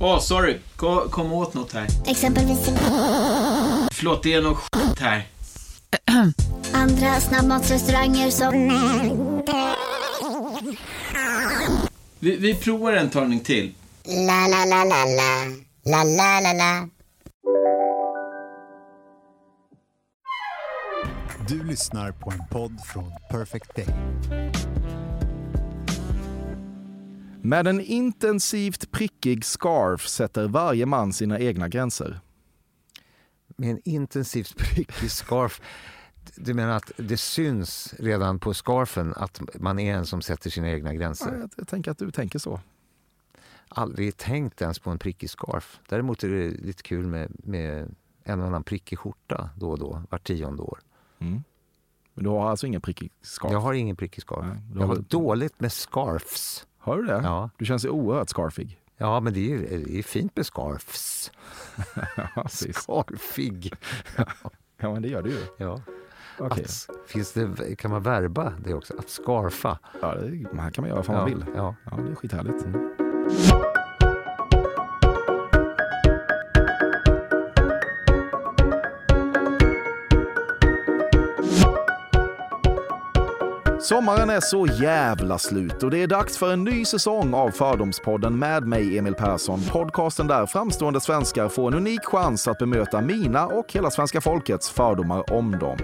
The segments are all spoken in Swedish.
Åh, oh, sorry. Kom, kom åt något här. Exempelvis... Förlåt, det är något skit här. Andra snabbmatsrestauranger som... Vi, vi provar en talning till. La, la, la, la, la. La, la, la, la. Du lyssnar på en podd från Perfect Day. Med en intensivt prickig scarf sätter varje man sina egna gränser. Med en intensivt prickig scarf. Du menar att det syns redan på scarfen att man är en som sätter sina egna gränser? Ja, jag, jag tänker att du tänker så. Aldrig tänkt ens på en prickig scarf. Däremot är det lite kul med, med en och annan prickig skjorta då och då, vart tionde år. Mm. Men du har alltså ingen prickig scarf? Jag har ingen prickig scarf. Nej, jag har dåligt med scarfs. Har du det? Ja. Du känns oerhört scarfig. Ja, men det är det är fint med scarfs. Scarfig. ja, men det gör du ju. Ja. Okay. Att, finns det, kan man verba det också? Att scarfa? Ja, det här kan man göra ja, man vill. Ja. ja, det är skithärligt. Mm. Sommaren är så jävla slut och det är dags för en ny säsong av Fördomspodden med mig, Emil Persson. Podcasten där framstående svenskar får en unik chans att bemöta mina och hela svenska folkets fördomar om dem.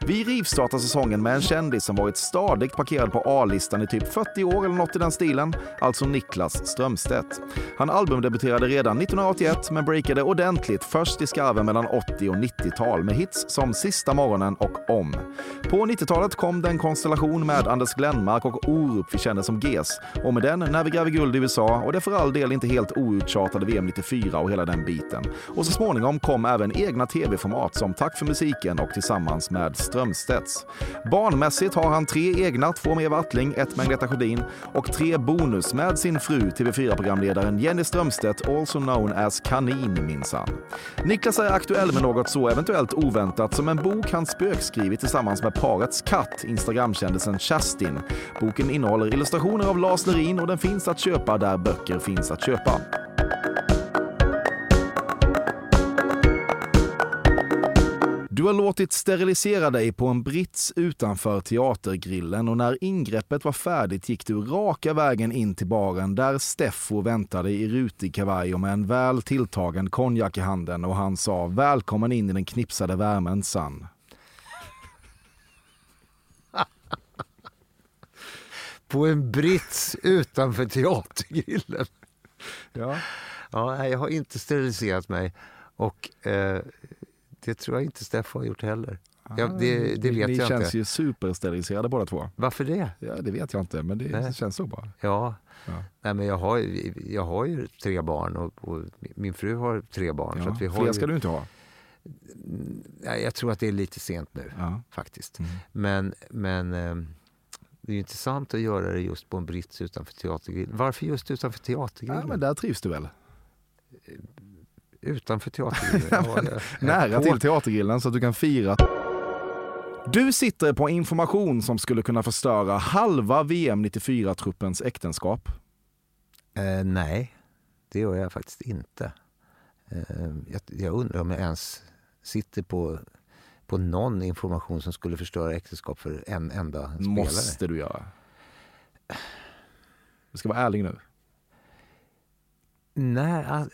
Vi rivstartar säsongen med en kändis som varit stadigt parkerad på A-listan i typ 40 år eller något i den stilen, alltså Niklas Strömstedt. Han albumdebuterade redan 1981 men breakade ordentligt först i skarven mellan 80 och 90-tal med hits som Sista morgonen och Om. På 90-talet kom den konstellation med Anders Glenmark och Orup vi känner som GES. Och med den När vi gräver guld i USA och det för all del inte helt outtjatade VM 94 och hela den biten. Och så småningom kom även egna tv-format som Tack för musiken och Tillsammans med Strömstedts. Barnmässigt har han tre egna, två med Eva Attling, ett med Agneta Sjödin och tre bonus med sin fru TV4-programledaren Jenny Strömstedt, also known as Kanin minsann. Niklas är aktuell med något så eventuellt oväntat som en bok han spökskrivit tillsammans med parets katt, Instagramkändisen Kerstin. Boken innehåller illustrationer av Lars Lerin och den finns att köpa där böcker finns att köpa. Du har låtit sterilisera dig på en brits utanför teatergrillen och när ingreppet var färdigt gick du raka vägen in till baren där Steffo väntade i rutig kavaj och med en väl tilltagen konjak i handen och han sa välkommen in i den knipsade värmen, Sann. På en brits utanför teatergrillen. Ja. Ja, jag har inte steriliserat mig och eh, det tror jag inte Steffo har gjort heller. Ja, det, det vet Ni jag känns inte. ju supersteriliserade båda två. Varför det? Ja, det vet jag inte, men det Nej. känns så bara. Ja, Ja. Nej, men jag, har, ju- jag har ju tre barn och, och min fru har tre barn. så Ja, att vi har fler ju, ska du inte ha. Nej, jag tror att det är lite sent nu Ja. faktiskt. Mm. Men, men eh, det är intressant att göra det just på en brits utanför teatergrillen. Varför just utanför Ja, teatergrillen? men där trivs du väl? Utanför teatergrillen? ja, Nära till teatergrillen så att du kan fira. Du sitter på information som skulle kunna förstöra halva VM 94-truppens äktenskap. Eh, nej, det gör jag faktiskt inte. Eh, jag, jag undrar om jag ens sitter på, på någon information som skulle förstöra äktenskap för en enda spelare. Måste du göra. Du ska vara ärlig nu. Nej, al-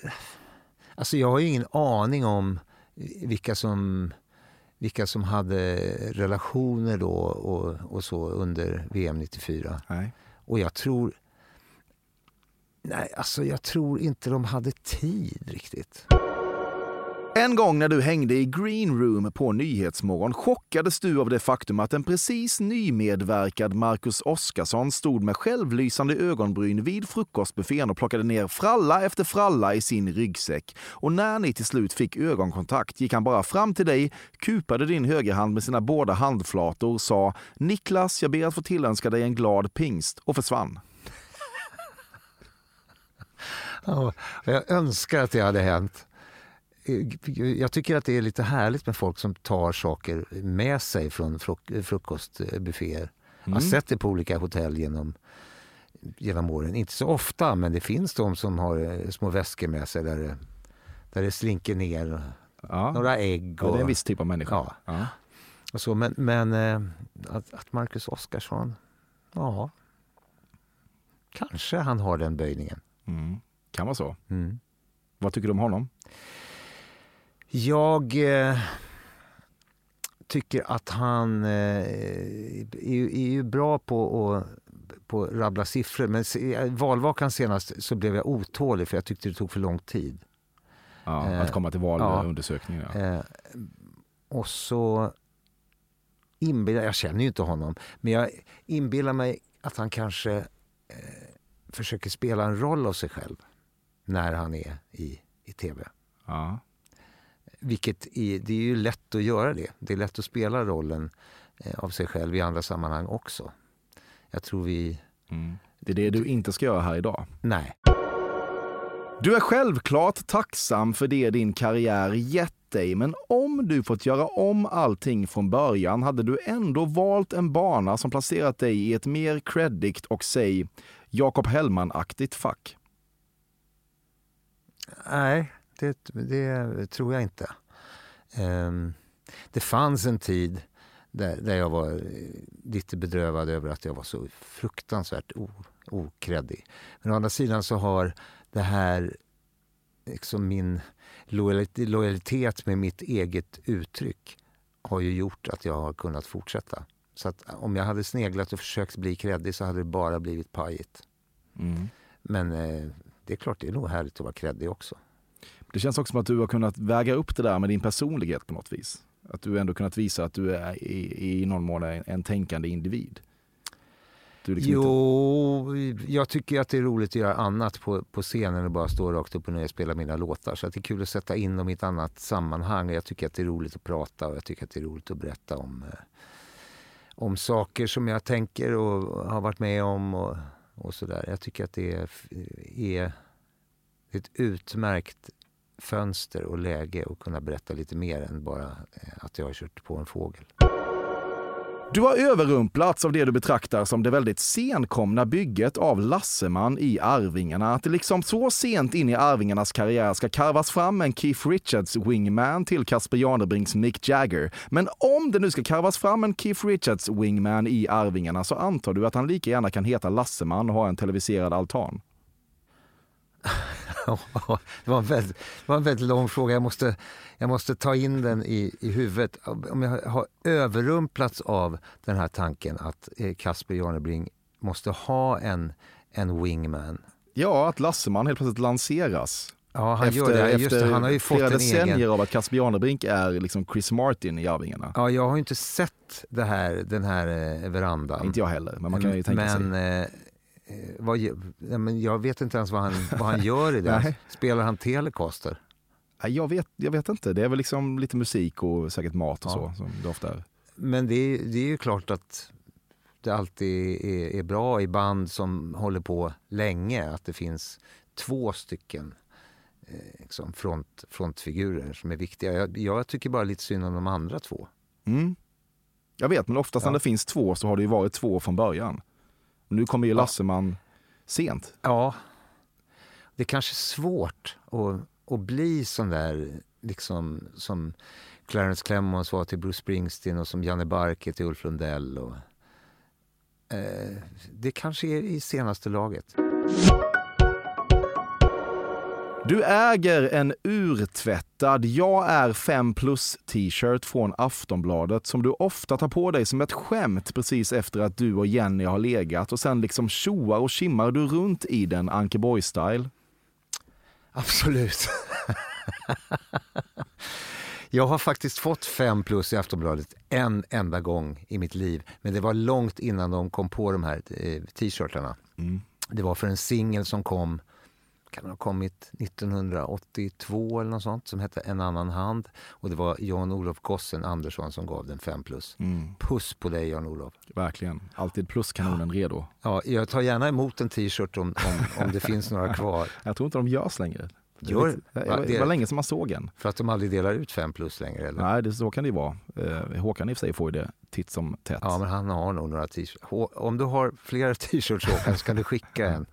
alltså jag har ju ingen aning om vilka som, vilka som hade relationer då och, och så under VM 94. Nej. Och jag tror... Nej, alltså jag tror inte de hade tid riktigt. En gång när du hängde i Green Room på Nyhetsmorgon chockades du av det faktum att en precis nymedverkad Marcus Oskarsson stod med självlysande ögonbryn vid frukostbuffén och plockade ner fralla efter fralla i sin ryggsäck. Och när ni till slut fick ögonkontakt gick han bara fram till dig, kupade din högerhand med sina båda handflator, sa “Niklas, jag ber att få tillönska dig en glad pingst” och försvann. Ja, jag önskar att det hade hänt. Jag tycker att det är lite härligt med folk som tar saker med sig från fruk frukostbufféer. Mm. Jag har sett det på olika hotell genom, genom åren. Inte så ofta, men det finns de som har eh, små väskor med sig där det, där det slinker ner ja. några ägg. Och, ja, det är en viss typ av människa. Ja. ja. Och så, men men eh, att, att Marcus Oskarsson, ja, kanske han har den böjningen. Mm. Kan vara så. Mm. Vad tycker du om honom? Jag eh, tycker att han eh, är, är, ju bra på att på rabbla siffror. Men valvakan senast så blev jag otålig för jag tyckte det tog för lång tid. Ja, eh, att komma till valundersökningen. Ja. Eh, och så inbillar, jag känner ju inte honom, men jag inbillar mig att han kanske eh, försöker spela en roll av sig själv när han är i, i tv. Ja. Vilket är, det är ju lätt att göra det. Det är lätt att spela rollen eh, av sig själv i andra sammanhang också. Jag tror vi... Mm. Det är det du inte ska göra här idag. Nej. Du är självklart tacksam för det din karriär gett dig, men om du fått göra om allting från början hade du ändå valt en bana som placerat dig i ett mer creddigt och säg Jakob Hellman-aktigt fack. Nej, det, det tror jag inte. Um, det fanns en tid där, där jag var lite bedrövad över att jag var så fruktansvärt okreddig. Men å andra sidan så har det här, liksom min lojalitet med mitt eget uttryck har ju gjort att jag har kunnat fortsätta. Så att om jag hade sneglat och försökt bli kreddig så hade det bara blivit pajigt. Mm. Men eh, det är klart, det är nog härligt att vara kreddig också. Det känns också som att du har kunnat väga upp det där med din personlighet på något vis. Att du ändå kunnat visa att du är i, i någon mån en, tänkande individ. Liksom jo, inte... jag tycker att det är roligt att göra annat på, på scenen och bara stå rakt upp och ner och spela mina låtar. Så det är kul att sätta in dem i ett annat sammanhang. Jag tycker att det är roligt att prata och jag tycker att det är roligt att berätta om, eh, om saker som jag tänker och har varit med om. Och, och sådär. Jag tycker att det är, är ett utmärkt fönster och läge att kunna berätta lite mer än bara eh, att jag har kört på en fågel. Du har överrumplats av det du betraktar som det väldigt senkomna bygget av Lasseman i Arvingarna. Att det liksom så sent in i Arvingarnas karriär ska karvas fram en Keith Richards wingman till Casper Janebrinks Mick Jagger. Men om det nu ska karvas fram en Keith Richards wingman i Arvingarna så antar du att han lika gärna kan heta Lasseman och ha en televiserad altan? det, var en väldigt, det var en väldigt lång fråga. Jag måste, jag måste ta in den i, i huvudet. Om jag har överrumplats av den här tanken att Casper eh, Janebring måste ha en, en wingman. Ja, att Lasseman helt plötsligt lanseras. Ja, han efter, gör det. Just efter det, han har ju fått flera decennier egen... av att Casper Janebrink är liksom Chris Martin i Arvingarna. Ja, jag har inte sett det här, den här eh, verandan. Inte jag heller, men man kan ju tänka men, sig. Eh, vad, men jag vet inte ens vad han, vad han gör i det. Spelar han Telecaster? Jag vet, jag vet inte. Det är väl liksom lite musik och säkert mat och ja. så som det ofta är. Men det, det är ju klart att det alltid är, är, bra i band som håller på länge att det finns två stycken eh, liksom front, frontfigurer som är viktiga. Jag, jag, tycker bara lite synd om de andra två. Mm. Jag vet, men oftast ja. när det finns två så har det ju varit två från början. Nu kommer ju Lasseman sent. Ja. Det är kanske svårt att, att bli sån där, liksom som Clarence Clemons var till Bruce Springsteen och som Janne Barke till Ulf Lundell. Och, eh, det kanske är i senaste laget. Du äger en urtvättad Jag är 5 plus t-shirt från Aftonbladet som du ofta tar på dig som ett skämt precis efter att du och Jenny har legat och sen liksom tjoar och kimmar du runt i den Ankeborg-style. Absolut. Jag har faktiskt fått fem plus i Aftonbladet en enda gång i mitt liv. Men det var långt innan de kom på de här eh, t-shirtarna. Mm. Det var för en singel som kom kan ha kommit 1982 eller något sånt som hette En annan hand. Och det var Jan-Olof Gossen Andersson som gav den 5 plus. Mm. Puss på dig Jan-Olof. Verkligen. Alltid pluskanonen redo. Ja, jag tar gärna emot en t-shirt om, om, om det finns några kvar. Jag tror inte de görs längre. Gör- det, var- Ja, det det- var länge sedan man såg en. För att de aldrig delar ut 5 plus längre. Eller? Nej, det, så kan det ju vara. Eh, Håkan i och för sig får ju det titt som tätt. Ja, men han har nog några t-shirts. Om du har flera t-shirts Håkan så kan du skicka en.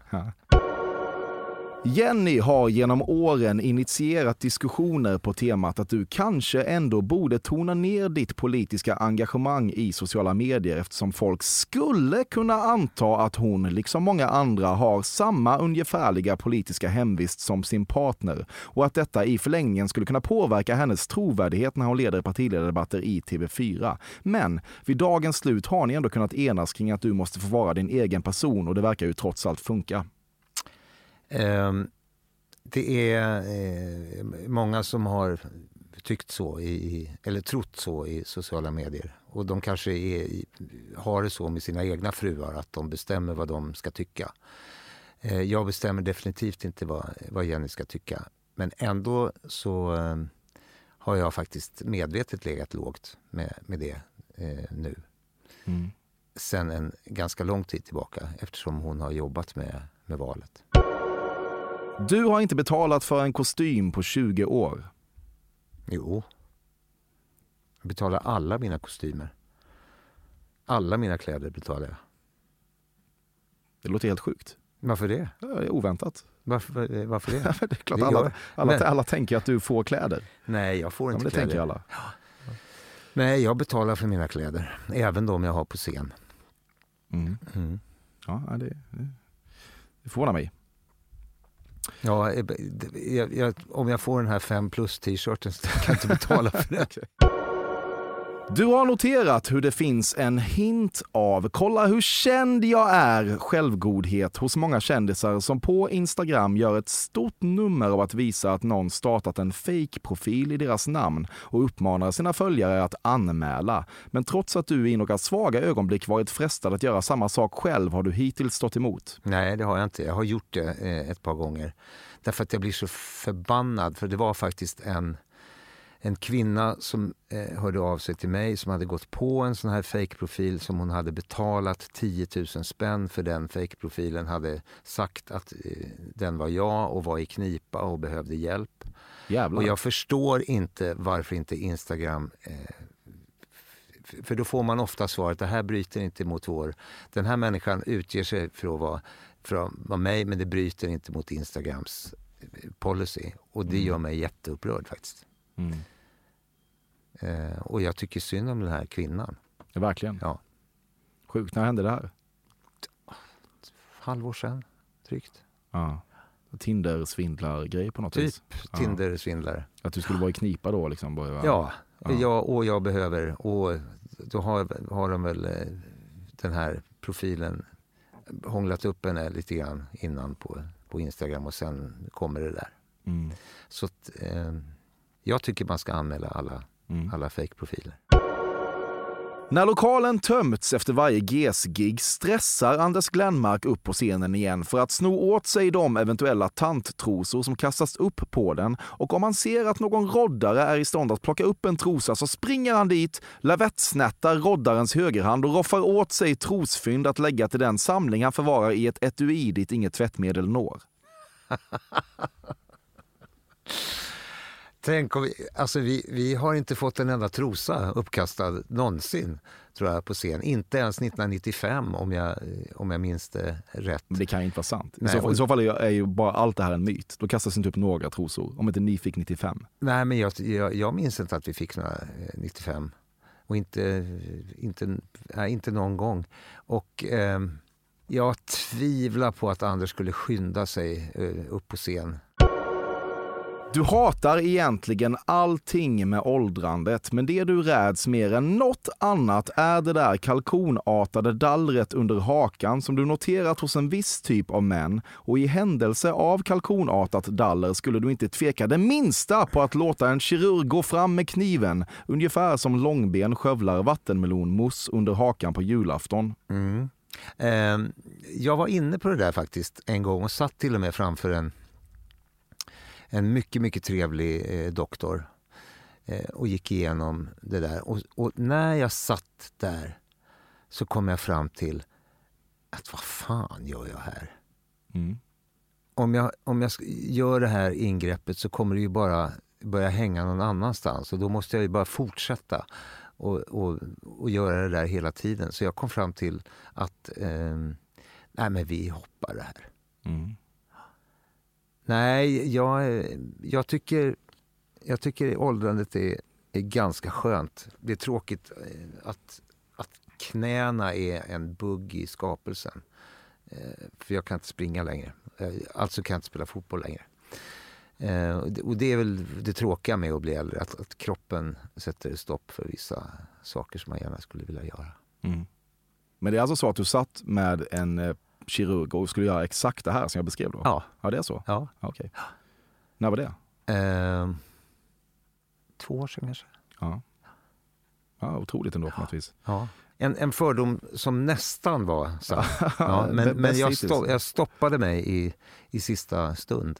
Jenny har genom åren initierat diskussioner på temat att du kanske ändå borde tona ner ditt politiska engagemang i sociala medier eftersom folk skulle kunna anta att hon, liksom många andra, har samma ungefärliga politiska hemvist som sin partner och att detta i förlängningen skulle kunna påverka hennes trovärdighet när hon leder partiledardebatter i TV4. Men vid dagens slut har ni ändå kunnat enas kring att du måste få vara din egen person och det verkar ju trots allt funka. Ehm, det är eh, många som har tyckt så, i, eller trott så i sociala medier. Och de kanske är, har det så med sina egna fruar, att de bestämmer vad de ska tycka. Eh, jag bestämmer definitivt inte vad, vad Jenny ska tycka. Men ändå så eh, har jag faktiskt medvetet legat lågt med, med det eh, nu. Mm. Sen en ganska lång tid tillbaka eftersom hon har jobbat med, med valet. Du har inte betalat för en kostym på 20 år. Jo. Jag betalar alla mina kostymer. Alla mina kläder betalar jag. Det låter helt sjukt. Varför det? Ja, Det är oväntat. Varför, varför det? det är klart Det alla, alla, men- alla tänker att du får kläder. Nej, jag får Ja, inte men det kläder. tänker alla. Nej, jag betalar för mina kläder. Även de jag har på scen. Mm. Mm. Ja, ja, det, det, det förvånar mig. Ja, eh, jag, jag, om jag får den här 5 plus t-shirten så kan jag inte betala för den. Du har noterat hur det finns en hint av “kolla hur känd jag är” självgodhet hos många kändisar som på Instagram gör ett stort nummer av att visa att någon startat en fake-profil i deras namn och uppmanar sina följare att anmäla. Men trots att du i några svaga ögonblick varit frestad att göra samma sak själv har du hittills stått emot. Nej, det har jag inte. Jag har gjort det eh, ett par gånger. Därför att jag blir så förbannad. För det var faktiskt en, en kvinna som eh, hörde av sig till mig som hade gått på en sån här fake-profil som hon hade betalat 10 000 spänn för den fake-profilen. Hade sagt att eh, den var jag och var i knipa och behövde hjälp. Jävlar. Och jag förstår inte varför inte Instagram eh, för då får man ofta svaret det här bryter inte mot vår... Den här människan utger sig för att vara, för att vara mig men det bryter inte mot Instagrams eh, policy. Och det gör mig jätteupprörd faktiskt. Mm. Eh, och jag tycker synd om den här kvinnan. Ja, verkligen. Ja. Sjukt. När hände det här? Halvår sedan, drygt. Ja. Tinder-svindlar-grej på något Typ vis. Ja. Tinder-svindlare. Att du skulle vara i knipa då liksom? Bara, Ja, Ja. ja. och jag behöver. Och då har, har de väl eh, den här profilen hånglat upp henne lite grann innan på, på Instagram och sen kommer det där. Mm. Så att, eh, jag tycker man ska anmäla alla, Mm. alla fake-profiler. När lokalen tömts efter varje GES-gig stressar Anders Glenmark upp på scenen igen för att sno åt sig de eventuella tanttrosor som kastas upp på den och om han ser att någon roddare är i stånd att plocka upp en trosa så springer han dit, lavettsnättar roddarens högerhand och roffar åt sig trosfynd att lägga till den samling han förvarar i ett etui dit inget tvättmedel når. Tänk om vi, alltså vi, vi har inte fått en enda trosa uppkastad någonsin tror jag på scen. Inte ens 1995 om jag, om jag minns det rätt. Men det kan ju inte vara sant. I, Nej, så, fall- och- I så fall är, är ju bara allt det här en myt. Då kastas inte upp några trosor. Om inte ni fick 95. Nej, men jag, jag, jag minns inte att vi fick några eh, 95. Och inte, inte, nej, inte någon gång. Och ehm, jag tvivlar på att Anders skulle skynda sig eh, upp på scen. Du hatar egentligen allting med åldrandet, men det du räds mer än något annat är det där kalkonartade dallret under hakan som du noterat hos en viss typ av män. Och i händelse av kalkonartat daller skulle du inte tveka det minsta på att låta en kirurg gå fram med kniven, ungefär som långben skövlar vattenmelonmousse under hakan på julafton. Mm. Eh, jag var inne på det där faktiskt en gång och satt till och med framför en en mycket, mycket trevlig eh, doktor eh, och gick igenom det där. Och, och, när jag satt där så kom jag fram till att vad fan gör jag här? Mm. Om, jag, om jag gör det här ingreppet så kommer det ju bara börja hänga någon annanstans och då måste jag ju bara fortsätta och, och, och göra det där hela tiden. Så jag kom fram till att eh, nej men vi hoppar det här. Mm. Nej, jag, jag, tycker, jag tycker åldrandet är, är ganska skönt. Det är tråkigt eh, att, att knäna är en bugg i skapelsen. Eh, för jag kan inte springa längre. Eh, alltså kan jag inte spela fotboll längre. Och det är väl det tråkiga med att bli äldre, att, att kroppen sätter stopp för vissa saker som man gärna skulle vilja göra. Mm. Men det är alltså så att du satt med en kirurg och skulle göra exakt det här som jag beskrev då? Ja. Ja, det är så? Ja. Okej. När var det? Eh, två år sedan kanske. Ja. ja otroligt ändå på något vis. Ja. En, en fördom som nästan var sann. ja, men men jag, sto jag stoppade mig i, i sista stund.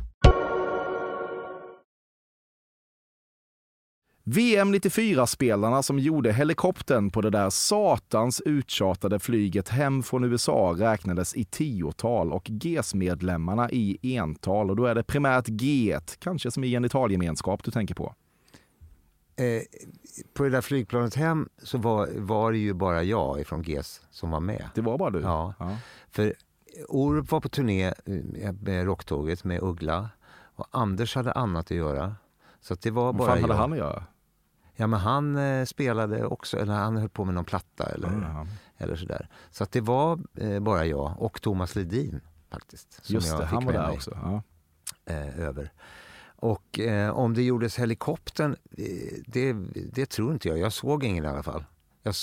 VM 94-spelarna som gjorde helikoptern på det där satans uttjatade flyget hem från USA räknades i tiotal och GES-medlemmarna i ental. Och då är det primärt G1, kanske som i genitalgemenskap du tänker på. Eh, på det där flygplanet hem så var, var det ju bara jag ifrån GES som var med. Det var bara du? Ja. För Orup var på turné eh, med Rocktåget med Uggla och Anders hade annat att göra. Så det var Vad bara fan hade jag. han att göra? Ja, men han eh, spelade också, eller han höll på med någon platta eller, Mm. eller sådär. Så det var eh, bara jag och Thomas Ledin faktiskt. Som Just jag det, fick han var med där mig, också. Ja. Eh, över. Och eh, om det gjordes helikoptern, eh, det, det tror inte jag. Jag såg ingen i alla fall. Jag,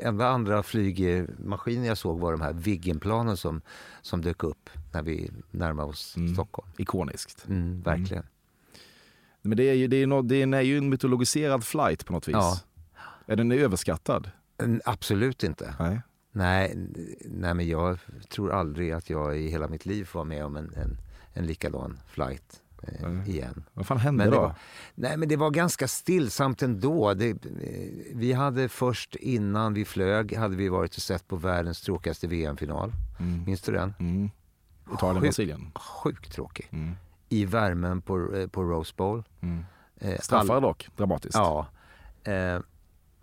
enda andra flygmaskiner jag såg var de här Viggenplanen som, som dök upp när vi närmade oss Mm. Stockholm. Ikoniskt. Mm, verkligen. Men det är ju, det är nå- det är ju en mytologiserad flight på något vis. Ja. Är den överskattad? Mm, Absolut inte. Nej. Nej, nej, men jag tror aldrig att jag i hela mitt liv får vara med om en, en, en likadan flight eh, Mm. igen. Vad fan hände Men det då? var, nej, men det var ganska stillsamt ändå. Det, eh, vi hade först innan vi flög hade vi varit och sett på världens tråkigaste VM-final. Mm. Minns du den? Mm. Italien, Sjukt. Brasilien. Sjukt tråkig. Mm. I värmen på, eh, på Rose Bowl. Mm. Eh, Straffar all- dock, dramatiskt. Ja. Eh,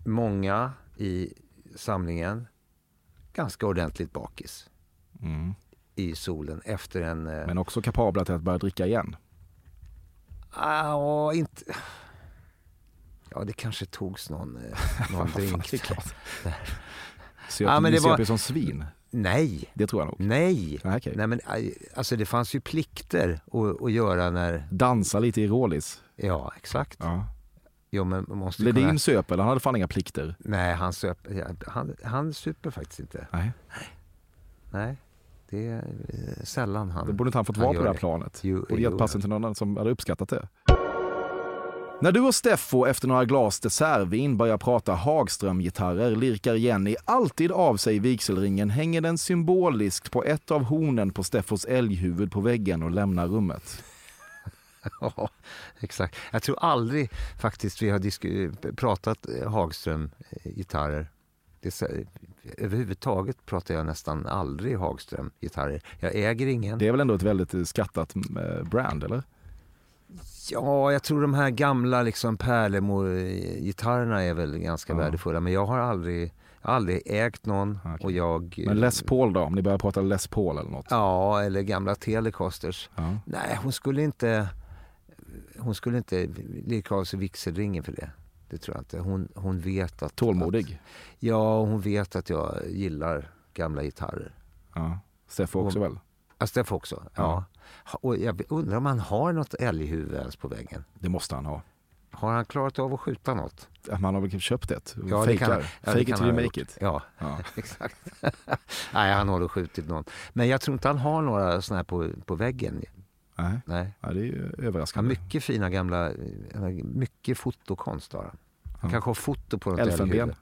många i samlingen ganska ordentligt bakis Mm. i solen efter en... Eh, Men också kapabla till att börja dricka igen. ah, inte... Ja, det kanske togs någon, eh, någon drink. det är klart. Så Ja, men det var- som svin. Nej, Det tror jag nog. nej. Ja, okej. Nej men alltså det fanns ju plikter att, att göra när, Dansa lite i rålis. ja exakt. Ja. Jo men måste Ledin kunna, söp eller han hade fan inga plikter. nej han söp, han, han super faktiskt inte. Nej, Nej, det är eh, sällan han det borde inte han fått vara på det här planet. Jo, Borde gett passen till någon annan som hade uppskattat det. När du och Steffo efter några glas dessertvin börjar prata Hagström-gitarrer lirkar Jenny alltid av sig vigselringen, hänger den symboliskt på ett av hornen på Steffos älghuvud på väggen och lämnar rummet. Ja, exakt. Jag tror aldrig faktiskt vi har pratat eh, Hagström-gitarrer. Överhuvudtaget pratar jag nästan aldrig Hagström-gitarrer. Jag äger ingen. Det är väl ändå ett väldigt eh, skattat eh, brand, eller? Ja, jag tror de här gamla liksom Pärlemor-gitarrerna är väl ganska Ja. värdefulla. Men jag har aldrig, aldrig ägt någon. Okej. Och jag, Men Les Paul då? Om ni börjar prata Les Paul eller något? Ja, eller gamla Telecasters. Ja. Nej, hon skulle inte... Hon skulle inte lirka av sig vigselringen för det. Det tror jag inte. Hon, hon vet att... Tålmodig? Att, ja, hon vet att jag gillar gamla gitarrer. Ja. Steffo också väl? Ja, Steff också. Ja. Och jag undrar om han har något älghuvud ens på väggen. Det måste han ha. Har han klarat av att skjuta något? Man har väl köpt ett? Ja, det kan- ja, Fake it till you make it. Ja, Ja. exakt. Nej, han har nog skjutit någon. Men jag tror inte han har några sådana här på, på väggen. Nej. Nej. Ja, det är ju överraskande. mycket fina gamla, mycket fotokonst har han. Ja. kanske har foto på något Elfenben.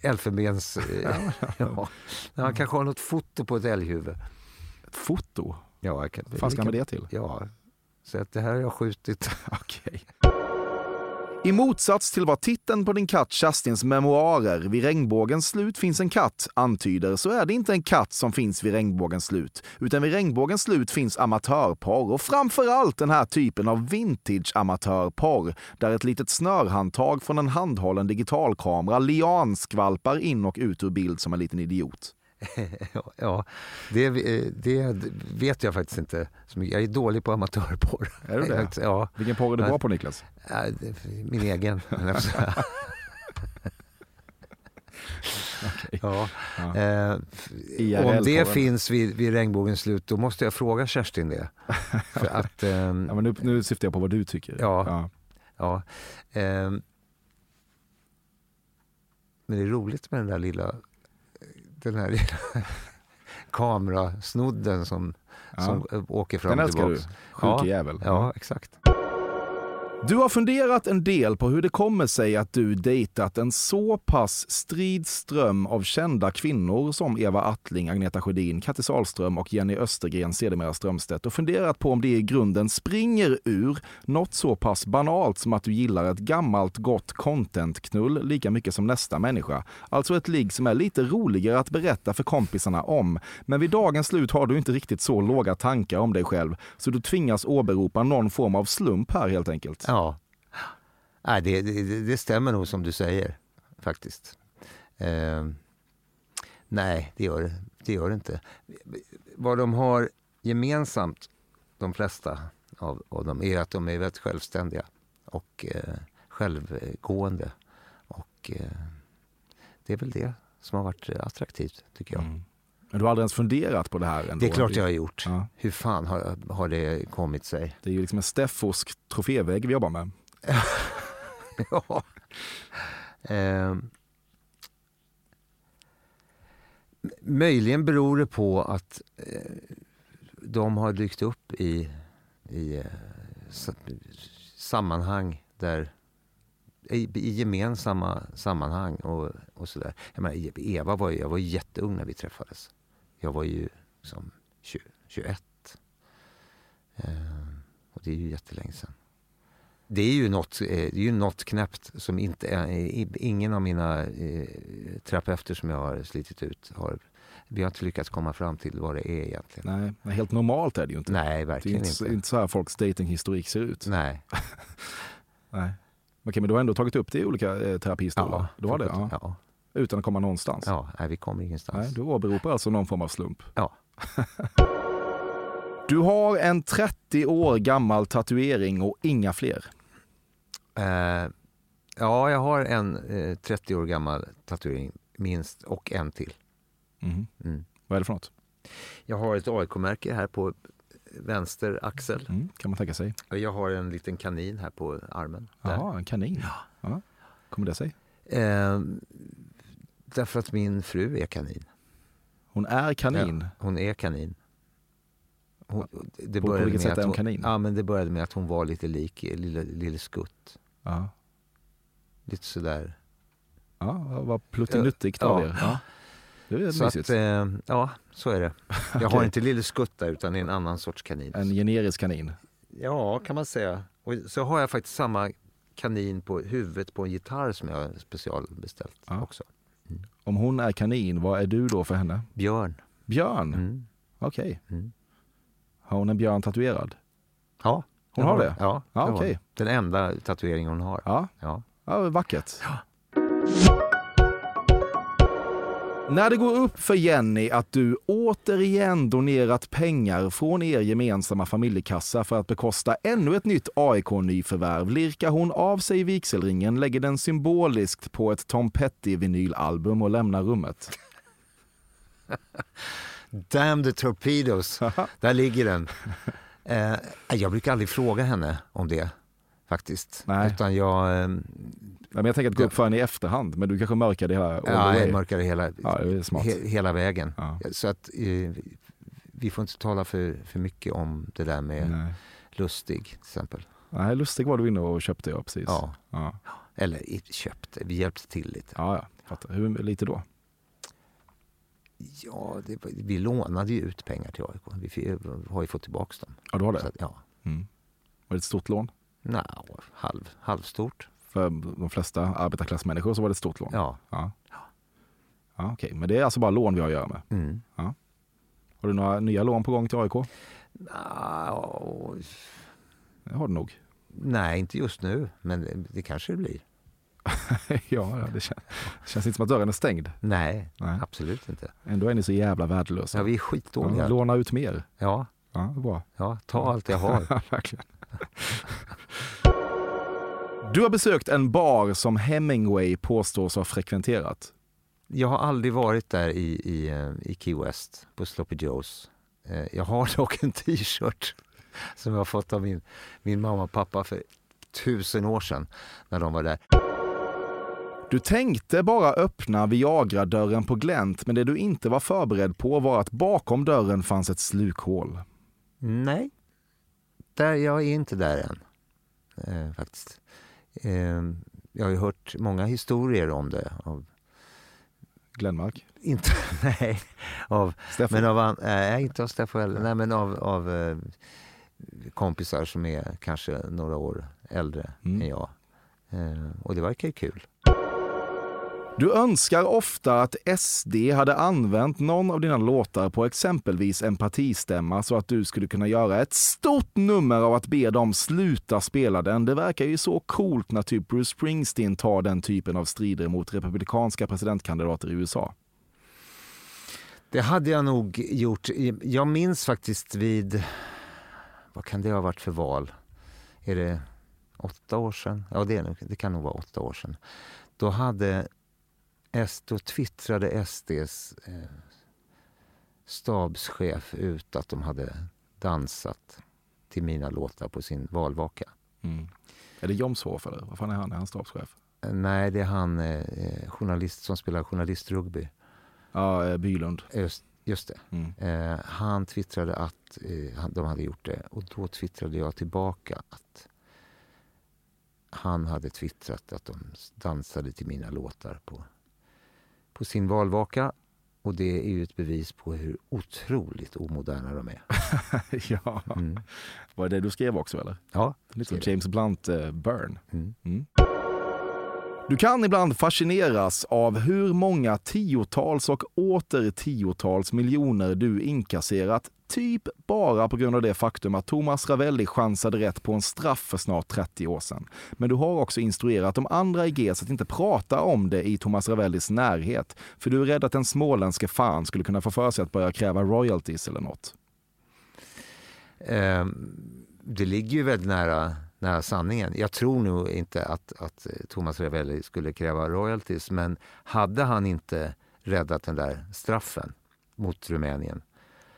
Elfenbens... eh, ja. Han kanske har något foto på ett älghuvud. Foto? Ja, jag kan, Vad fan ska man med det till? Ja, så att det här har jag skjutit. Okej. I motsats till vad titeln på din katt Kerstins memoarer Vid regnbågens slut finns en katt antyder så är det inte en katt som finns vid regnbågens slut. Utan vid regnbågens slut finns amatörporr och framförallt den här typen av vintage-amatörporr där ett litet snörhandtag från en handhållen digitalkamera lianskvalpar in och ut ur bild som en liten idiot. ja, det, eh, det vet jag faktiskt inte så mycket. Jag är dålig på amatörporr. Är du det? Ja, Vilken porr är du bra på Niklas? Min egen. säga. ja. Ja. Eh, om det finns vid, vid regnbågens slut, då måste jag fråga Kerstin det. För att, ehm, Ja, men nu, nu syftar jag på vad du tycker. Ja. Ja. ja. ehm, men det är roligt med den där lilla, den här lilla kamerasnodden som, Ja. som åker fram Den och älskar du. Sjuke Ja. jävel. Ja, exakt. Du har funderat en del på hur det kommer sig att du dejtat en så pass strid ström av kända kvinnor som Eva Attling, Agneta Sjödin, Kattis Ahlström och Jenny Östergren, sedermera Strömstedt och funderat på om det i grunden springer ur något så pass banalt som att du gillar ett gammalt gott content-knull lika mycket som nästa människa. Alltså ett ligg som är lite roligare att berätta för kompisarna om. Men vid dagens slut har du inte riktigt så låga tankar om dig själv, så du tvingas åberopa någon form av slump här helt enkelt. Ja. Nej, det, det, det stämmer nog som du säger, faktiskt. Eh, nej, det gör, det- det gör det inte. Vad de har gemensamt, de flesta av, av dem, är att de är väldigt självständiga och eh, självgående. Och eh, det är väl det som har varit attraktivt, tycker jag. Mm. Men du har aldrig ens funderat på det här? Ändå? Det är klart jag har gjort. Ja. Hur fan har, har det kommit sig? Det är ju liksom en Steffosk trofévägg vi jobbar med. ja. Ehm. Möjligen beror det på att eh, de har dykt upp i, i eh, sa- sammanhang där i, i gemensamma sammanhang och, och sådär. Jag, menar, Eva var ju, jag var jätteung när vi träffades. Jag var ju liksom 20, 21. Ehm, och det är ju jättelänge sedan. Det är ju något, eh, det är ju något knäppt som inte i- ingen av mina eh, terapeuter som jag har slitit ut har, vi har inte lyckats komma fram till vad det är egentligen. Nej, helt normalt är det ju inte. Nej, det är verkligen inte, inte. inte. inte så här folks datinghistorik ser ut. Nej. Nej. Okej, men du har ändå tagit upp det i olika eh, terapistolar? du har det? Ja. Ja. Utan att komma någonstans? ja, nej, vi kommer ingenstans. Nej, du åberopar alltså någon form av slump? Ja. Du har en 30 år gammal tatuering och inga fler. Eh, ja, jag har en eh, 30 år gammal tatuering, minst, och en till. Mhm. Mm. Vad är det för något? Jag har ett AIK-märke här på vänster axel. Mm, kan man tänka sig. Jag har en liten kanin här på armen. Jaha, en kanin. Ja. Kommer det sig? Eh, därför att min fru är kanin. Hon är kanin. Ja, hon är kanin. Hon, det På- på började vilket med sätt att är hon kanin? Ja, men det började med att hon var lite lik lille, lille Skutt. Ja. Lite sådär. Ja, vad- pluttinuttigt av Ja. er. Ja. Det är Så mysigt. att, eh, ja, så är det. Jag har Okej. inte lille Skutt där, utan en annan sorts kanin. En generisk kanin. Ja, kan man säga. Och så har jag faktiskt samma kanin på huvudet på en gitarr som jag har specialbeställt Ja. också. Om hon är kanin, vad är du då för henne? Björn. Björn? Mm. Okej. Mm. Har hon en björn tatuerad? Ja. Hon har det? Ja, Ja, har hon. Den enda tatueringen hon har. Ja, Ja. ja vackert. När det går upp för Jenny att du återigen donerat pengar från er gemensamma familjekassa för att bekosta ännu ett nytt AIK-nyförvärv lirkar hon av sig vigselringen, lägger den symboliskt på ett Tom Petty-vinylalbum och lämnar rummet. Damn the torpedoes. Där ligger den. Eh, jag brukar aldrig fråga henne om det faktiskt. Nej. Utan jag, eh, men jag tänker att gå upp för henne i efterhand, men du kanske mörkar det här all the ja, jag mörkar det hela, Ja, he, hela vägen. Ja. Så att eh, vi får inte tala för, för mycket om det där med Nej. Lustig till exempel. Nej, Lustig var du inne och köpte, ja precis. Ja. Ja, Eller köpte, vi hjälpte till lite. ja, ja fattar. Hur lite då? Ja, det, vi lånade ju ut pengar till AIK. Vi har ju fått tillbaka dem. Ja, du har det? att, ja, Mm. Var det ett stort lån? nej, halv, halvstort. För de flesta arbetarklassmänniskor så var det ett stort lån? Ja. Ja, ja okej. Men det är alltså bara lån vi har att göra med. Mm. Har du några nya lån på gång till AIK? Ah, Det har du nog. nej, inte just nu, men det, det kanske det blir. ja, ja, det känns, känns inte som att dörren är stängd. Nej, Nej. absolut inte. Ändå är ni så jävla värdelösa. Ja, vi är Ja, skitdåliga. låna ut mer. Ja, Ja, bra. ja, ta allt jag har. Ja, verkligen. Du har besökt en bar som Hemingway påstås ha frekventerat. Jag har aldrig varit där i, i, eh, i Key West på Sloppy Joes. Eh, Jag har dock en t-shirt som jag fått av min, min mamma och pappa för tusen år sedan när de var där. Du tänkte bara öppna Viagra-dörren på glänt, men det du inte var förberedd på var att bakom dörren fanns ett slukhål. Nej, där, jag är inte där än eh, faktiskt. Eh, jag har ju hört många historier om det. Av, Glenmark? inte, nej, av, men av, nej, inte av Steffo heller, nej men av, av eh, kompisar som är kanske några år äldre Mm. än jag. Eh, och det verkar ju kul. Du önskar ofta att SD hade använt någon av dina låtar på exempelvis en partistämma så att du skulle kunna göra ett stort nummer av att be dem sluta spela den. Det verkar ju så coolt när typ Bruce Springsteen tar den typen av strider mot republikanska presidentkandidater i USA. Det hade jag nog gjort. Jag minns faktiskt vid, vad kan det ha varit för val? Är det åtta år sedan? Ja, det, är nog, det kan nog vara åtta år sedan. Då hade då twittrade SDs eh, stabschef ut att de hade dansat till mina låtar på sin valvaka. Mm. Är det Jomshof eller vad fan är han? Är han stabschef? Eh, Nej, det är han eh, journalist som spelar journalistrugby. Ja, eh, Bylund. Just, just det. Mm. Eh, han twittrade att eh, han- de hade gjort det och då twittrade jag tillbaka att han hade twittrat att de dansade till mina låtar på, på sin valvaka. Och det är ju ett bevis på hur otroligt omoderna de är. ja. Mm. Var det det du skrev också eller? Ja, Lite som. James Blunt eh, Burn. Mm. Mm. Du kan ibland fascineras av hur många tiotals och åter tiotals miljoner du inkasserat typ bara på grund av det faktum att Thomas Ravelli chansade rätt på en straff för snart 30 år sedan. Men du har också instruerat de andra i GES att inte prata om det i Thomas Ravellis närhet, för du är rädd att den småländske fan skulle kunna få för sig att börja kräva royalties eller något. Eh, det ligger ju väldigt nära, nära sanningen. Jag tror nog inte att, att eh, Thomas Ravelli skulle kräva royalties men hade han inte räddat den där straffen mot Rumänien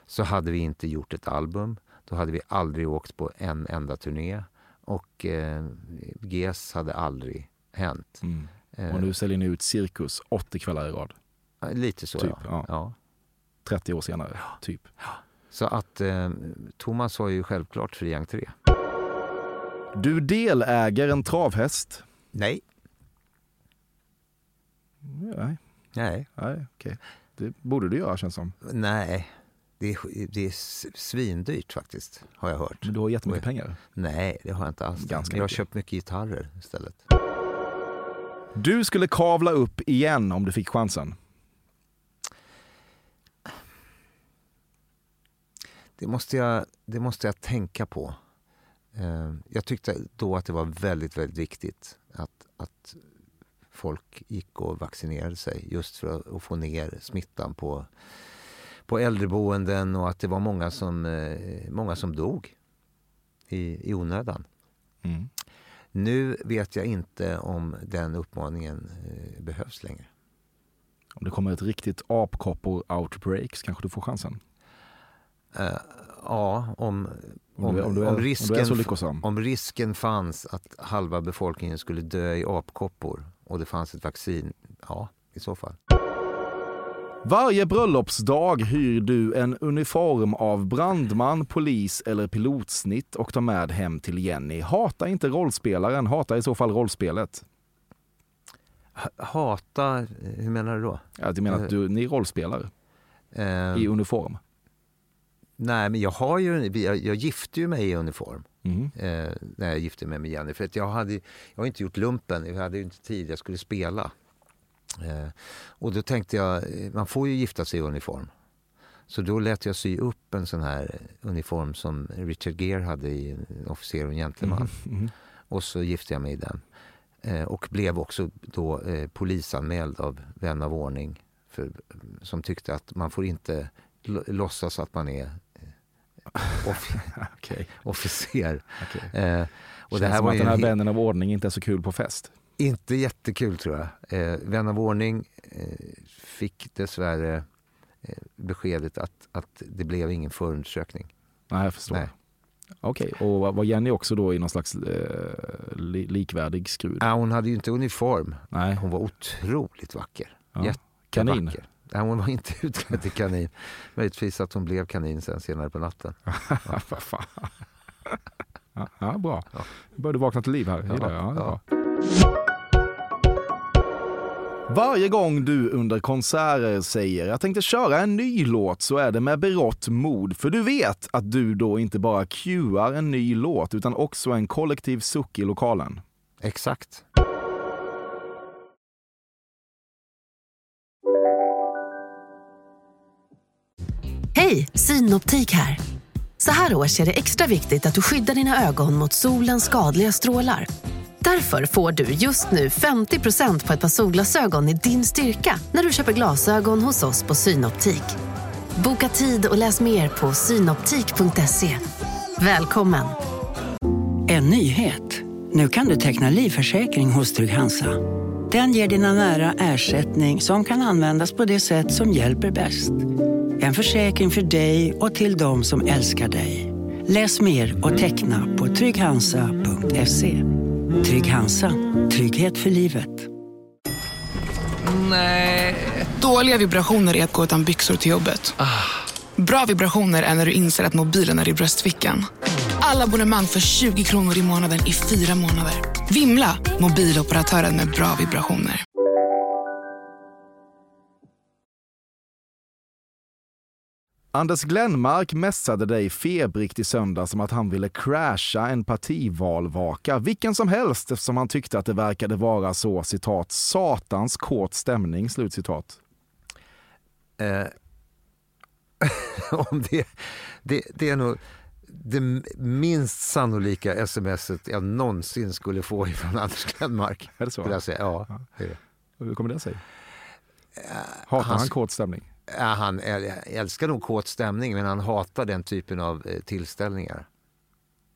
så hade vi inte gjort ett album. Då hade vi aldrig åkt på en enda turné och eh, GES hade aldrig hänt. Mm. Eh, Och nu säljer ni ut Cirkus 80 kvällar i rad, Lite så, typ, ja. ja. ja. 30 år senare, typ. Så att eh, Thomas har ju självklart fri entré. Du deläger en travhäst. Nej. Nej, Nej. nej okej. Det borde du göra känns som. Nej, Det är, det är svindyrt faktiskt, har jag hört. Men du har jättemycket pengar. Nej, det har jag inte alls. Ganska jag har köpt mycket gitarrer istället. Du skulle kavla upp igen om du fick chansen. Det måste jag, det måste jag tänka på. Eh, Jag tyckte då att det var väldigt, väldigt viktigt att, att folk gick och vaccinerade sig just för att, få ner smittan på, på äldreboenden och att det var många som, eh, många som dog i, i onödan. Mm. Nu vet jag inte om den uppmaningen eh, behövs längre. Om det kommer ett riktigt apkoppor-outbreak kanske du får chansen. Eh, ja, om, Om, om, om, risken. Om risken fanns att halva befolkningen skulle dö i apkoppor och det fanns ett vaccin, ja, i så fall. Varje bröllopsdag hyr du en uniform av brandman, polis eller pilotsnitt och tar med hem till Jenny. Hata inte rollspelaren, hata i så fall rollspelet. Hata, eh, hur menar du då? Jag menar att du, ni rollspelar Eh, i uniform. Nej, men jag har ju, jag, jag gifte ju mig i uniform Mm. eh, när jag gifte mig med Jenny. För att jag, hade, jag har inte gjort lumpen, jag hade ju inte tid, jag skulle spela. Eh, och då tänkte jag, eh, man får ju gifta sig i uniform. Så då lät jag sy upp en sån här uniform som Richard Gere hade i Officer och gentleman. Mhm. Och så gifte jag mig i den. Eh, och blev också då eh, polisanmäld av vän av ordning. För, som tyckte att man får inte låtsas att man är off- Okej. officer. okej. Eh, och Och det här som var att den här vännen av ordning inte är så kul på fest. inte jättekul tror jag. Eh, vän av ordning eh, fick dessvärre eh, beskedet att, att det blev ingen förundersökning. Nej, jag förstår. Nej. Okej, och var- Jenny också då i någon slags eh, li, likvärdig skrud? Ja, hon hade ju inte uniform. Nej. Hon var otroligt vacker. Ja. Kanin? Nej, hon var inte utklädd till kanin. Möjligtvis att hon blev kanin sen senare på natten. Vad fan. ja, ja, bra. Nu börjar du vakna till liv här. Ja. Ja, ja. Varje gång du under konserter säger jag tänkte köra en ny låt så är det med berått mod. För du vet att du då inte bara cuear en ny låt utan också en kollektiv suck i lokalen. Exakt. Hej, Synoptik här. Så här års är det extra viktigt att du skyddar dina ögon mot solens skadliga strålar. Därför får du just nu 50% på ett par solglasögon i din styrka när du köper glasögon hos oss på Synoptik. Boka tid och läs mer på synoptik.se. Välkommen! En nyhet. Nu kan du teckna livförsäkring hos Trygg-Hansa. Den ger dina nära ersättning som kan användas på det sätt som hjälper bäst. En försäkring för dig och till de som älskar dig. Läs mer och teckna på trygghansa.se. Trygg Hansa. Trygghet för livet. Dåliga vibrationer är att gå utan byxor till jobbet. Bra vibrationer är när du inser att mobilen är i bröstfickan. Alla abonnemang för 20 kronor i månaden i fyra månader. Vimla! Mobiloperatören med bra vibrationer. Anders Glenmark mässade dig febrigt i söndag som att han ville crasha en partivalvaka, vilken som helst eftersom han tyckte att det verkade vara så citat satans kåt stämning, slutcitat. Eh, om det, det, det är nog det minst sannolika smset jag någonsin skulle få ifrån Anders Glenmark. Är det så? Vill jag säga. Ja, det. Hur kommer det sig? Hatar han hans- kåt stämning? Ja, han äl- älskar nog kåt stämning men han hatar den typen av eh, tillställningar.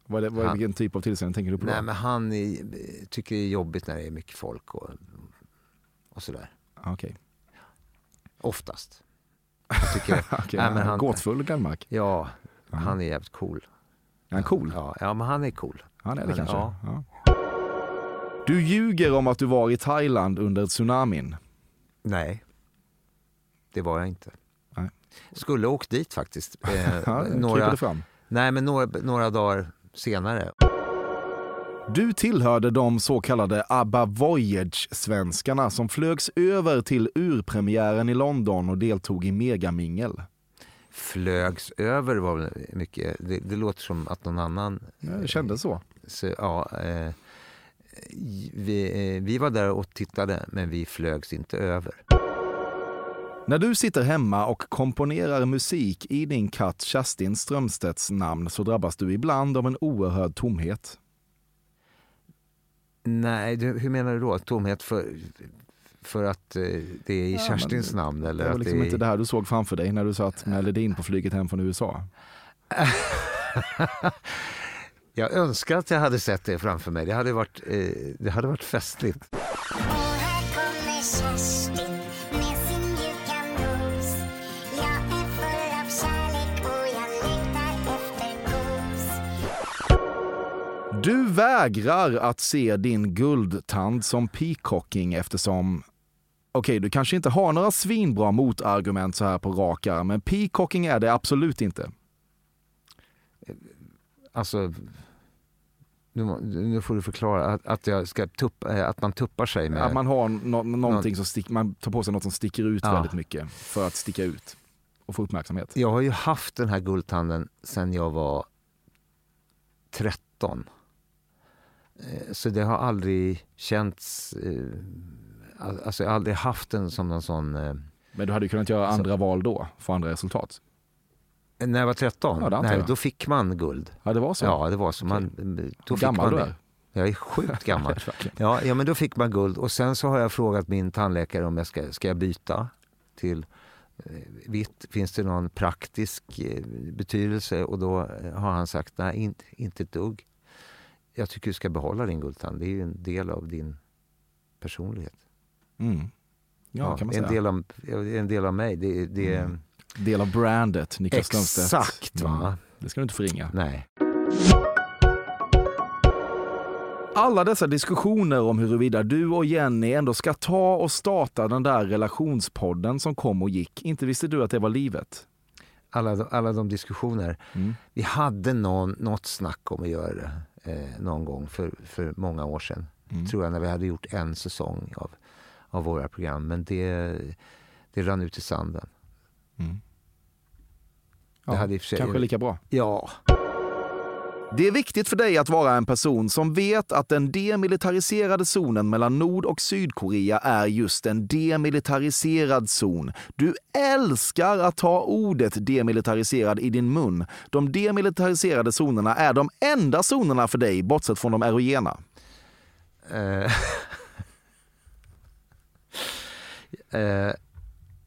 Vad är det, vad är, vilken typ av tillställning tänker du på? Nej, men han är, tycker det är jobbigt när det är mycket folk och, och sådär. Ah, Okej. Oftast. Jag tycker, Okej, Nej, men han- Gåtfull Glenmark. ja, han är jävligt cool. Är han cool? Ja, ja men han är cool. Han är det kanske? ja. Ja. Du ljuger om att du var i Thailand under tsunamin. Nej, det var jag inte. Nej. Skulle åkt dit faktiskt. Eh, några, nej, men några, några dagar senare. Du tillhörde de så kallade ABBA Voyage-svenskarna som flögs över till urpremiären i London och deltog i megamingel. flögs över var mycket. Det, det låter som att någon annan... Ja, det kändes så. så ja, eh, vi, eh, vi var där och tittade, men vi flögs inte över. När du sitter hemma och komponerar musik i din katt Kerstin Strömstedts namn så drabbas du ibland av en oerhörd tomhet. Nej, du, hur menar du då? Tomhet för, för att eh, det är i Ja, Kerstins men namn? Eller Det var att liksom det är... inte det här du såg framför dig när du satt med Ledin på flyget hem från USA. Jag önskar att jag hade sett det framför mig. Det hade varit, eh, det hade varit festligt. Du vägrar att se din guldtand som peacocking eftersom Okej, du kanske inte har några svinbra motargument så här på rak arm, men peacocking är det absolut inte. Alltså, nu, nu får du förklara att, att, jag ska tuppa, eh, att man tuppar sig med... Att man har nå- någonting som stick, man tar på sig något som sticker ut Ja. väldigt mycket för att sticka ut och få uppmärksamhet. Jag har ju haft den här guldtanden sedan jag var 13. Eh, Så det har aldrig känts... eh, al- Alltså jag har aldrig haft den som någon sån... eh, Men du hade kunnat göra andra val då, få andra resultat. När jag var 13? Ja, Nej, då fick man guld. Ja, det var så? Ja, det var så. Man, då Hur fick gammal man du är? Jag är sjukt gammal. Ja, ja, men då fick man guld. Och sen så har jag frågat min tandläkare om jag ska, ska jag byta till vitt. Finns det någon praktisk betydelse? Och då har han sagt nej, inte, inte ett dugg. Jag tycker du ska behålla din guldtand. Det är ju en del av din personlighet. Mm. Ja, man en, del av, en del av mig. Det, det, Mm. Del av brandet, Niklas Strömstedt. Exakt, va? Mm. Det ska du inte förringa. Nej. Alla dessa diskussioner om huruvida du och Jenny ändå ska ta och starta den där relationspodden som kom och gick. Inte visste du att det var livet? alla, alla de diskussioner. Mm. Vi hade någon, något snack om att göra det eh, någon gång för, för många år sedan. Mm. Tror jag, när vi hade gjort en säsong av, av våra program. Men det, det rann ut i sanden. Mm. Det Ja, kanske lika bra. Ja. Det är viktigt för dig att vara en person som vet att den demilitariserade zonen mellan Nord och Sydkorea är just en demilitariserad zon. Du älskar att ta ordet demilitariserad i din mun. De demilitariserade zonerna är de enda zonerna för dig, bortsett från de erogena. Eh, eh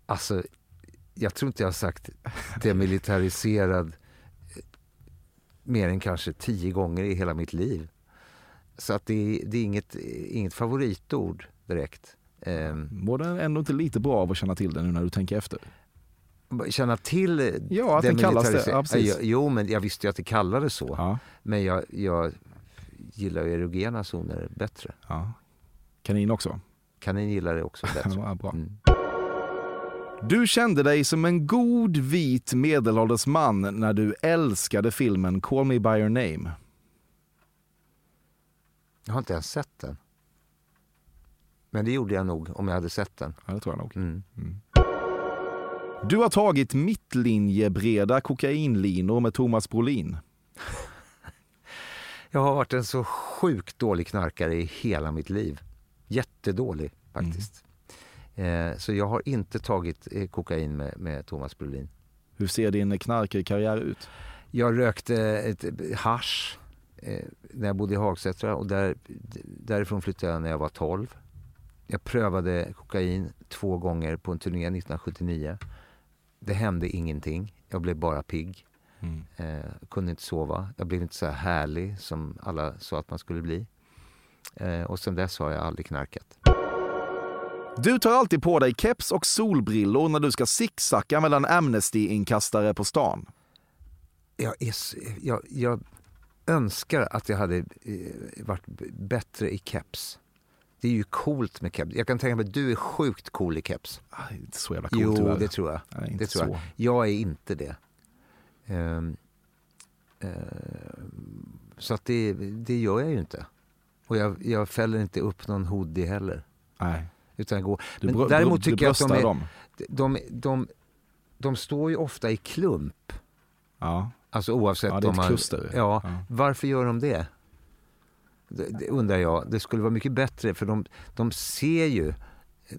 alltså, jag tror inte jag har sagt demilitariserad mer än kanske tio gånger i hela mitt liv. Så att det, är- det är inget, inget favoritord direkt. Eh, Mår det ändå inte lite bra av att känna till det nu när du tänker efter? känna till Ja, att den kallas det. demilitariser- Ja, precis. Ja, Jo, men jag visste ju att det kallades så. Ja. Men jag, jag gillar ju erogena zoner bättre. ja. Kanin också? Kanin gillar det också bättre. Ja, bra. Mm. Du kände dig som en god vit medelålders man när du älskade filmen Call Me By Your Name. Jag har inte ens sett den. Men det gjorde jag nog om jag hade sett den. Ja, det tror jag nog. Mm. Du har tagit mittlinjebreda kokainlinor med Thomas Brolin. Jag har varit en så sjukt dålig knarkare i hela mitt liv. Jättedålig faktiskt. Eh, så jag har inte tagit eh, kokain med, med Thomas Brolin. Hur ser din knarkarkarriär ut? Jag rökte ett hash eh, när jag bodde i Hagsätra och där, därifrån flyttade jag när jag var 12. Jag prövade kokain två gånger på en turné 1979. Det hände ingenting. Jag blev bara pigg. Mm. Eh, kunde inte sova. Jag blev inte så här härlig som alla sa att man skulle bli. Eh, och sen dess har jag aldrig knarkat. Du tar alltid på dig keps och solbrillor när du ska zigzacka mellan Amnesty-inkastare på stan. Jag, är, jag, jag önskar att jag hade eh, varit bättre i keps. Det är ju coolt med keps. Jag kan tänka mig att du är sjukt cool i keps. Det är inte så jävla coolt jo, tyvärr. det tror jag. Nej, det tror så. jag. jag är inte det. Ehm, ehm, så att det, det gör jag ju inte. Och jag, jag fäller inte upp någon hoodie heller. Nej. Utan jag går. Du Men brö- däremot du tycker jag att de är, dem. de, de, de står ju ofta i klump. Ja. Alltså oavsett Ja, det är ett man... kluster. Ja, Ja. varför gör de det? det? Det undrar jag. Det skulle vara mycket bättre för de, de ser ju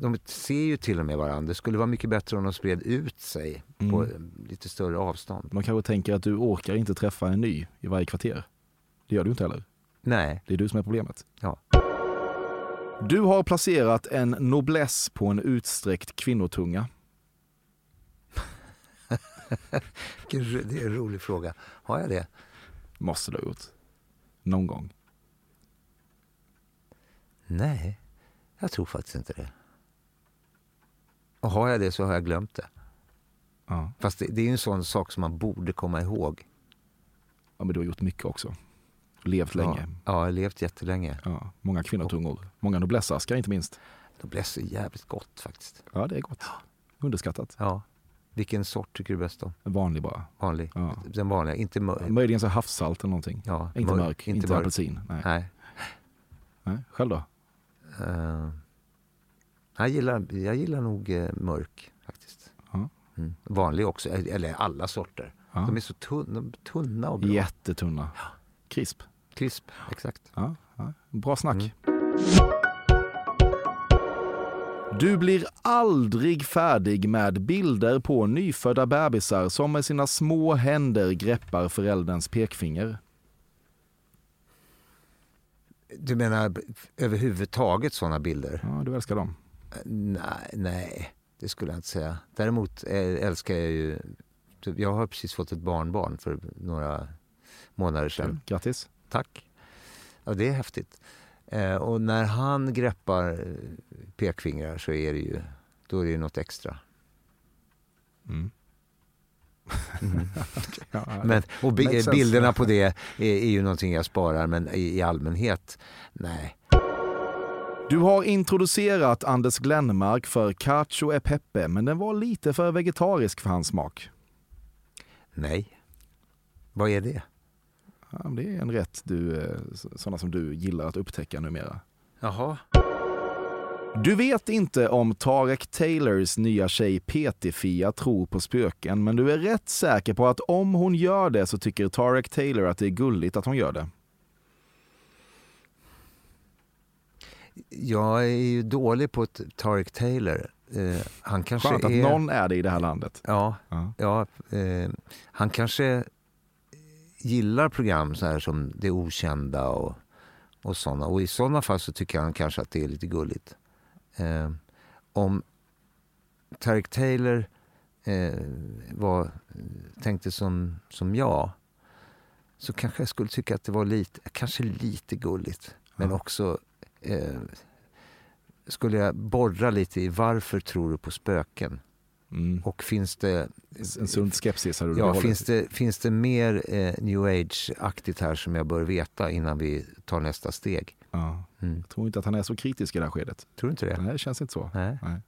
de ser ju till och med varandra. Det skulle vara mycket bättre om de spred ut sig på Mm. lite större avstånd. Man kanske tänker att du orkar inte träffa en ny i varje kvarter. Det gör du inte heller. Nej. Det är du som är problemet. Ja. Du har placerat en nobless på en utsträckt kvinnotunga. Det är en rolig fråga. Har jag det? Måste du ha gjort. Någon gång. Nej, jag tror faktiskt inte det. Och har jag det så har jag glömt det. Ja. Fast det, det är en sån sak som man borde komma ihåg. ja, men du har gjort mycket också. Levt länge. Ja, ja levt jättelänge. Ja, många kvinnotungor. Många noblessaskar inte minst. Noblesse är jävligt gott faktiskt. Ja, det är gott. Underskattat. Ja. Vilken sort tycker du bäst om? Vanlig bara. Vanlig? Ja. Den vanliga, inte mör- Möjligen så havssalt eller någonting. ja, Inte mörk, inte, mörk. apelsin. Nej. Nej. Nej. Själv då? Eh, jag, gillar, jag gillar nog eh, mörk faktiskt. Ja. Mm. Vanlig också, eller alla sorter. Ja. De är så tunna, tunna och bra. Jättetunna. Krisp. Krisp, exakt. Ja, ja. Bra snack. Mm. Du blir aldrig färdig med bilder på nyfödda bebisar som med sina små händer greppar förälderns pekfinger. Du menar överhuvudtaget sådana bilder? Ja, du älskar dem. Nej, nej, det skulle jag inte säga. Däremot eh, älskar jag ju... typ, Jag har precis fått ett barnbarn för några månader sedan. Grattis. Tack. Ja, det är häftigt. Eh, och när han greppar eh, pekfingrar så är det ju, då är det ju något extra. Mm. Mm. Men, och bi- bilderna på det är, är ju någonting jag sparar, men i, i allmänhet, nej. Du har introducerat Anders Glenmark för cacio e pepe, men den var lite för vegetarisk för hans smak. Nej. Vad är det? Ja, det är en rätt du, eh, sådana som du gillar att upptäcka numera. Jaha. Du vet inte om Tarek Taylors nya tjej PT-Fia tror på spöken, men du är rätt säker på att om hon gör det så tycker Tarek Taylor att det är gulligt att hon gör det. Jag är ju dålig på Tarek Taylor. Eh, han kanske Skönt att är... någon är det i det här landet. Ja, Ja. ja eh, han kanske gillar program så här som Det Okända och, och sådana. Och i sådana fall så tycker han kanske att det är lite gulligt. Eh, om Tarek Taylor eh, var, tänkte som, som jag så kanske jag skulle tycka att det var lite, kanske lite gulligt. Men Ja. också eh, skulle jag borra lite i varför tror du på spöken? Mm. Och finns det En sund skepsis har du Ja, finns det, finns det mer eh, new age-aktigt här som jag bör veta innan vi tar nästa steg? Ja. Mm. Jag tror inte att han är så kritisk i det här skedet. Tror du inte det? Nej, det känns inte så. Nej. Nej.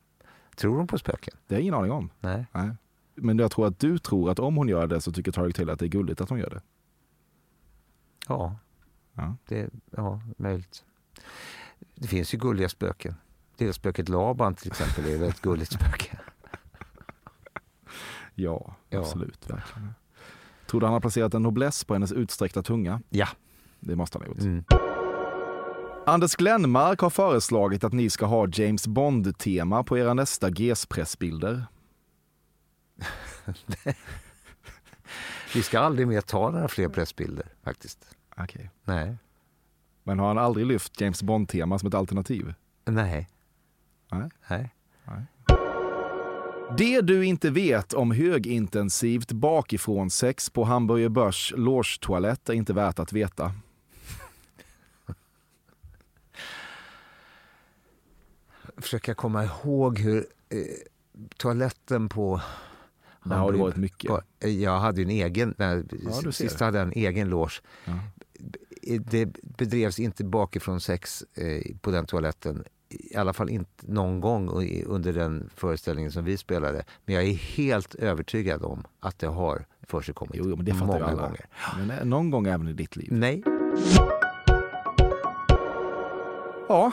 Tror de på spöken? Det har jag ingen aning om. Nej. Nej. Men jag tror att du tror att om hon gör det så tycker Tarek Taylor att det är gulligt att hon gör det. Ja, Ja. det ja, möjligt. Det finns ju gulliga spöken. Det är spöket Laban till exempel är ett gulligt spöke. Ja, Ja. absolut. Verkligen. Tror du han har placerat en nobless på hennes utsträckta tunga? Ja. Det måste han ha gjort. Mm. Anders Glenmark har föreslagit att ni ska ha James Bond-tema på era nästa GES-pressbilder. Vi ska aldrig mer ta några fler pressbilder faktiskt. Okej. Nej. Men har han aldrig lyft James Bond-tema som ett alternativ? Nej. Nej. Nej. Det du inte vet om högintensivt bakifrån sex på Hamburger Börs loge-toalett är inte värt att veta. Försöka komma ihåg hur eh, toaletten på Där har det varit mycket. Ja, Jag hade ju en egen, när, Ja, sist hade jag en egen loge. Ja. Det bedrevs inte bakifrån sex eh, på den toaletten. I alla fall inte någon gång under den föreställningen som vi spelade. Men jag är helt övertygad om att det har försigkommit Jo, jo, men det många alla. gånger. Men eh, någon gång även i ditt liv. Nej. Ja,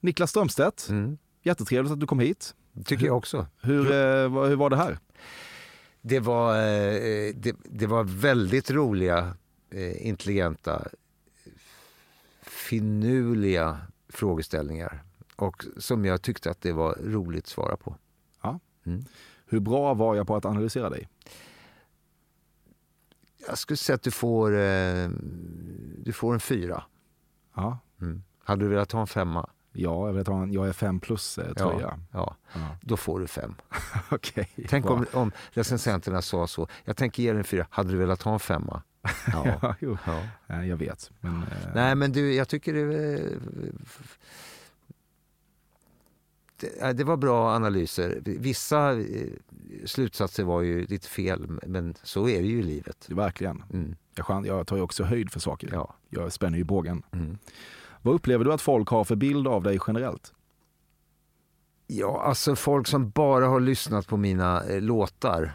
Niklas Strömstedt. Mm. Jättetrevligt att du kom hit. Tycker jag också. Hur, eh, vad- hur var det här? Det var, eh, det, det var väldigt roliga, eh, intelligenta, finurliga frågeställningar. Och som jag tyckte att det var roligt att svara på. Ja. Mm. Hur bra var jag på att analysera dig? Jag skulle säga att du får, eh, du får en fyra. Ja. Mm. Hade du velat ha en femma? Ja, jag, vet, jag är fem plus eh, tröja. Ja, Ja. då får du fem. Okej. Tänk bra. om, om recensenterna sa så. Jag tänker ge dig en fyra. Hade du velat ha en femma? Ja. Ja, jo. ja. Jag vet. Men, eh, Nej, men du, jag tycker det, det, äh, det var bra analyser. Vissa eh, slutsatser var ju lite fel, men så är det ju i livet. Verkligen. Mm. Jag, tar ju också höjd för saker. Ja. Jag spänner ju bågen. Mm. Vad upplever du att folk har för bild av dig generellt? Ja, alltså folk som bara har lyssnat på mina eh, låtar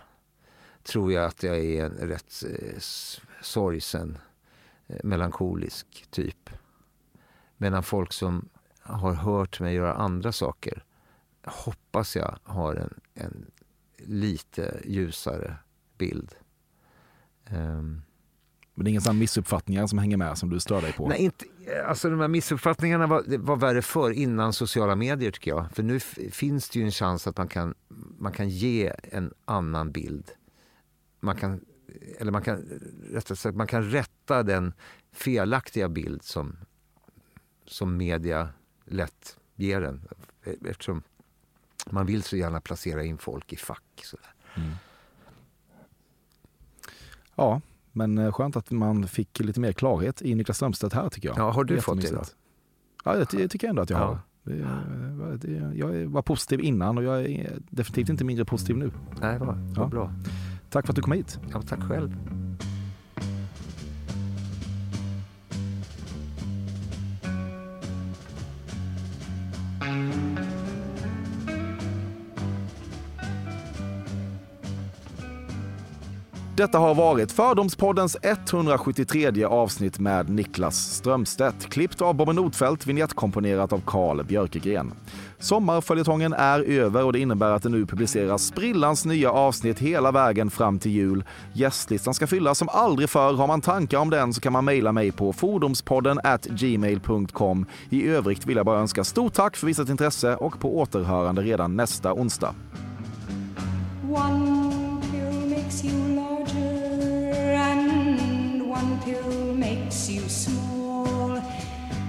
tror jag att jag är en rätt eh, sorgsen, eh, melankolisk typ. Medan folk som har hört mig göra andra saker hoppas jag har en, en lite ljusare bild. Ehm, Men det är inga sådana missuppfattningar som hänger med som du stör dig på? Nej, inte, alltså de här missuppfattningarna var, var värre förr, innan sociala medier tycker jag. För nu finns det ju en chans att man kan, man kan ge en annan bild. Man kan, eller man kan, rättare sagt, man kan rätta den felaktiga bild som, som media lätt ger en. Eftersom man vill så gärna placera in folk i fack. Sådär. Ja, men eh, skönt att man fick lite mer klarhet i Niklas Strömstedt här tycker jag. Ja, har du fått det jättemysigt. Ja, det, det tycker jag ändå att jag Ja. har. Det, det, jag var positiv innan och jag är definitivt inte mindre positiv nu. Nej, vad, vad Ja. bra. Tack för att du kom hit. Ja, tack själv. Detta har varit Fördomspoddens 173 avsnitt med Niklas Strömstedt. Klippt av Bobben Notfeldt, vignettkomponerat av Carl Björkegren. Sommarföljetongen är över och det innebär att det nu publiceras sprillans nya avsnitt hela vägen fram till jul. Gästlistan ska fyllas som aldrig förr. Har man tankar om den så kan man mejla mig på fordomspodden at gmail.com. I övrigt vill jag bara önska stort tack för visat intresse och på återhörande redan nästa onsdag. One pill makes you love makes you small.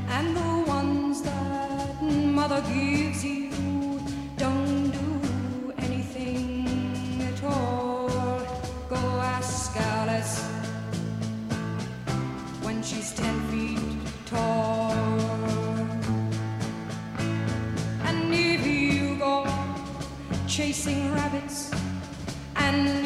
And the ones that mother gives you don't do anything at all. Go ask Alice when she's ten feet tall. And if you go chasing rabbits and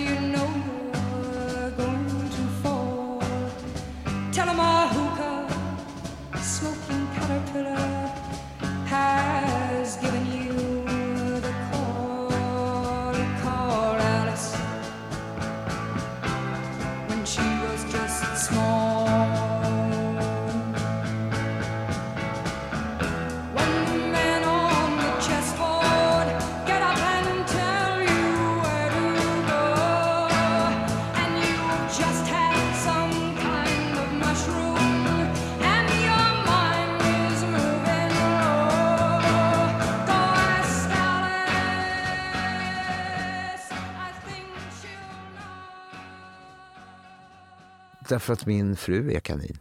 Därför att min fru är kanin.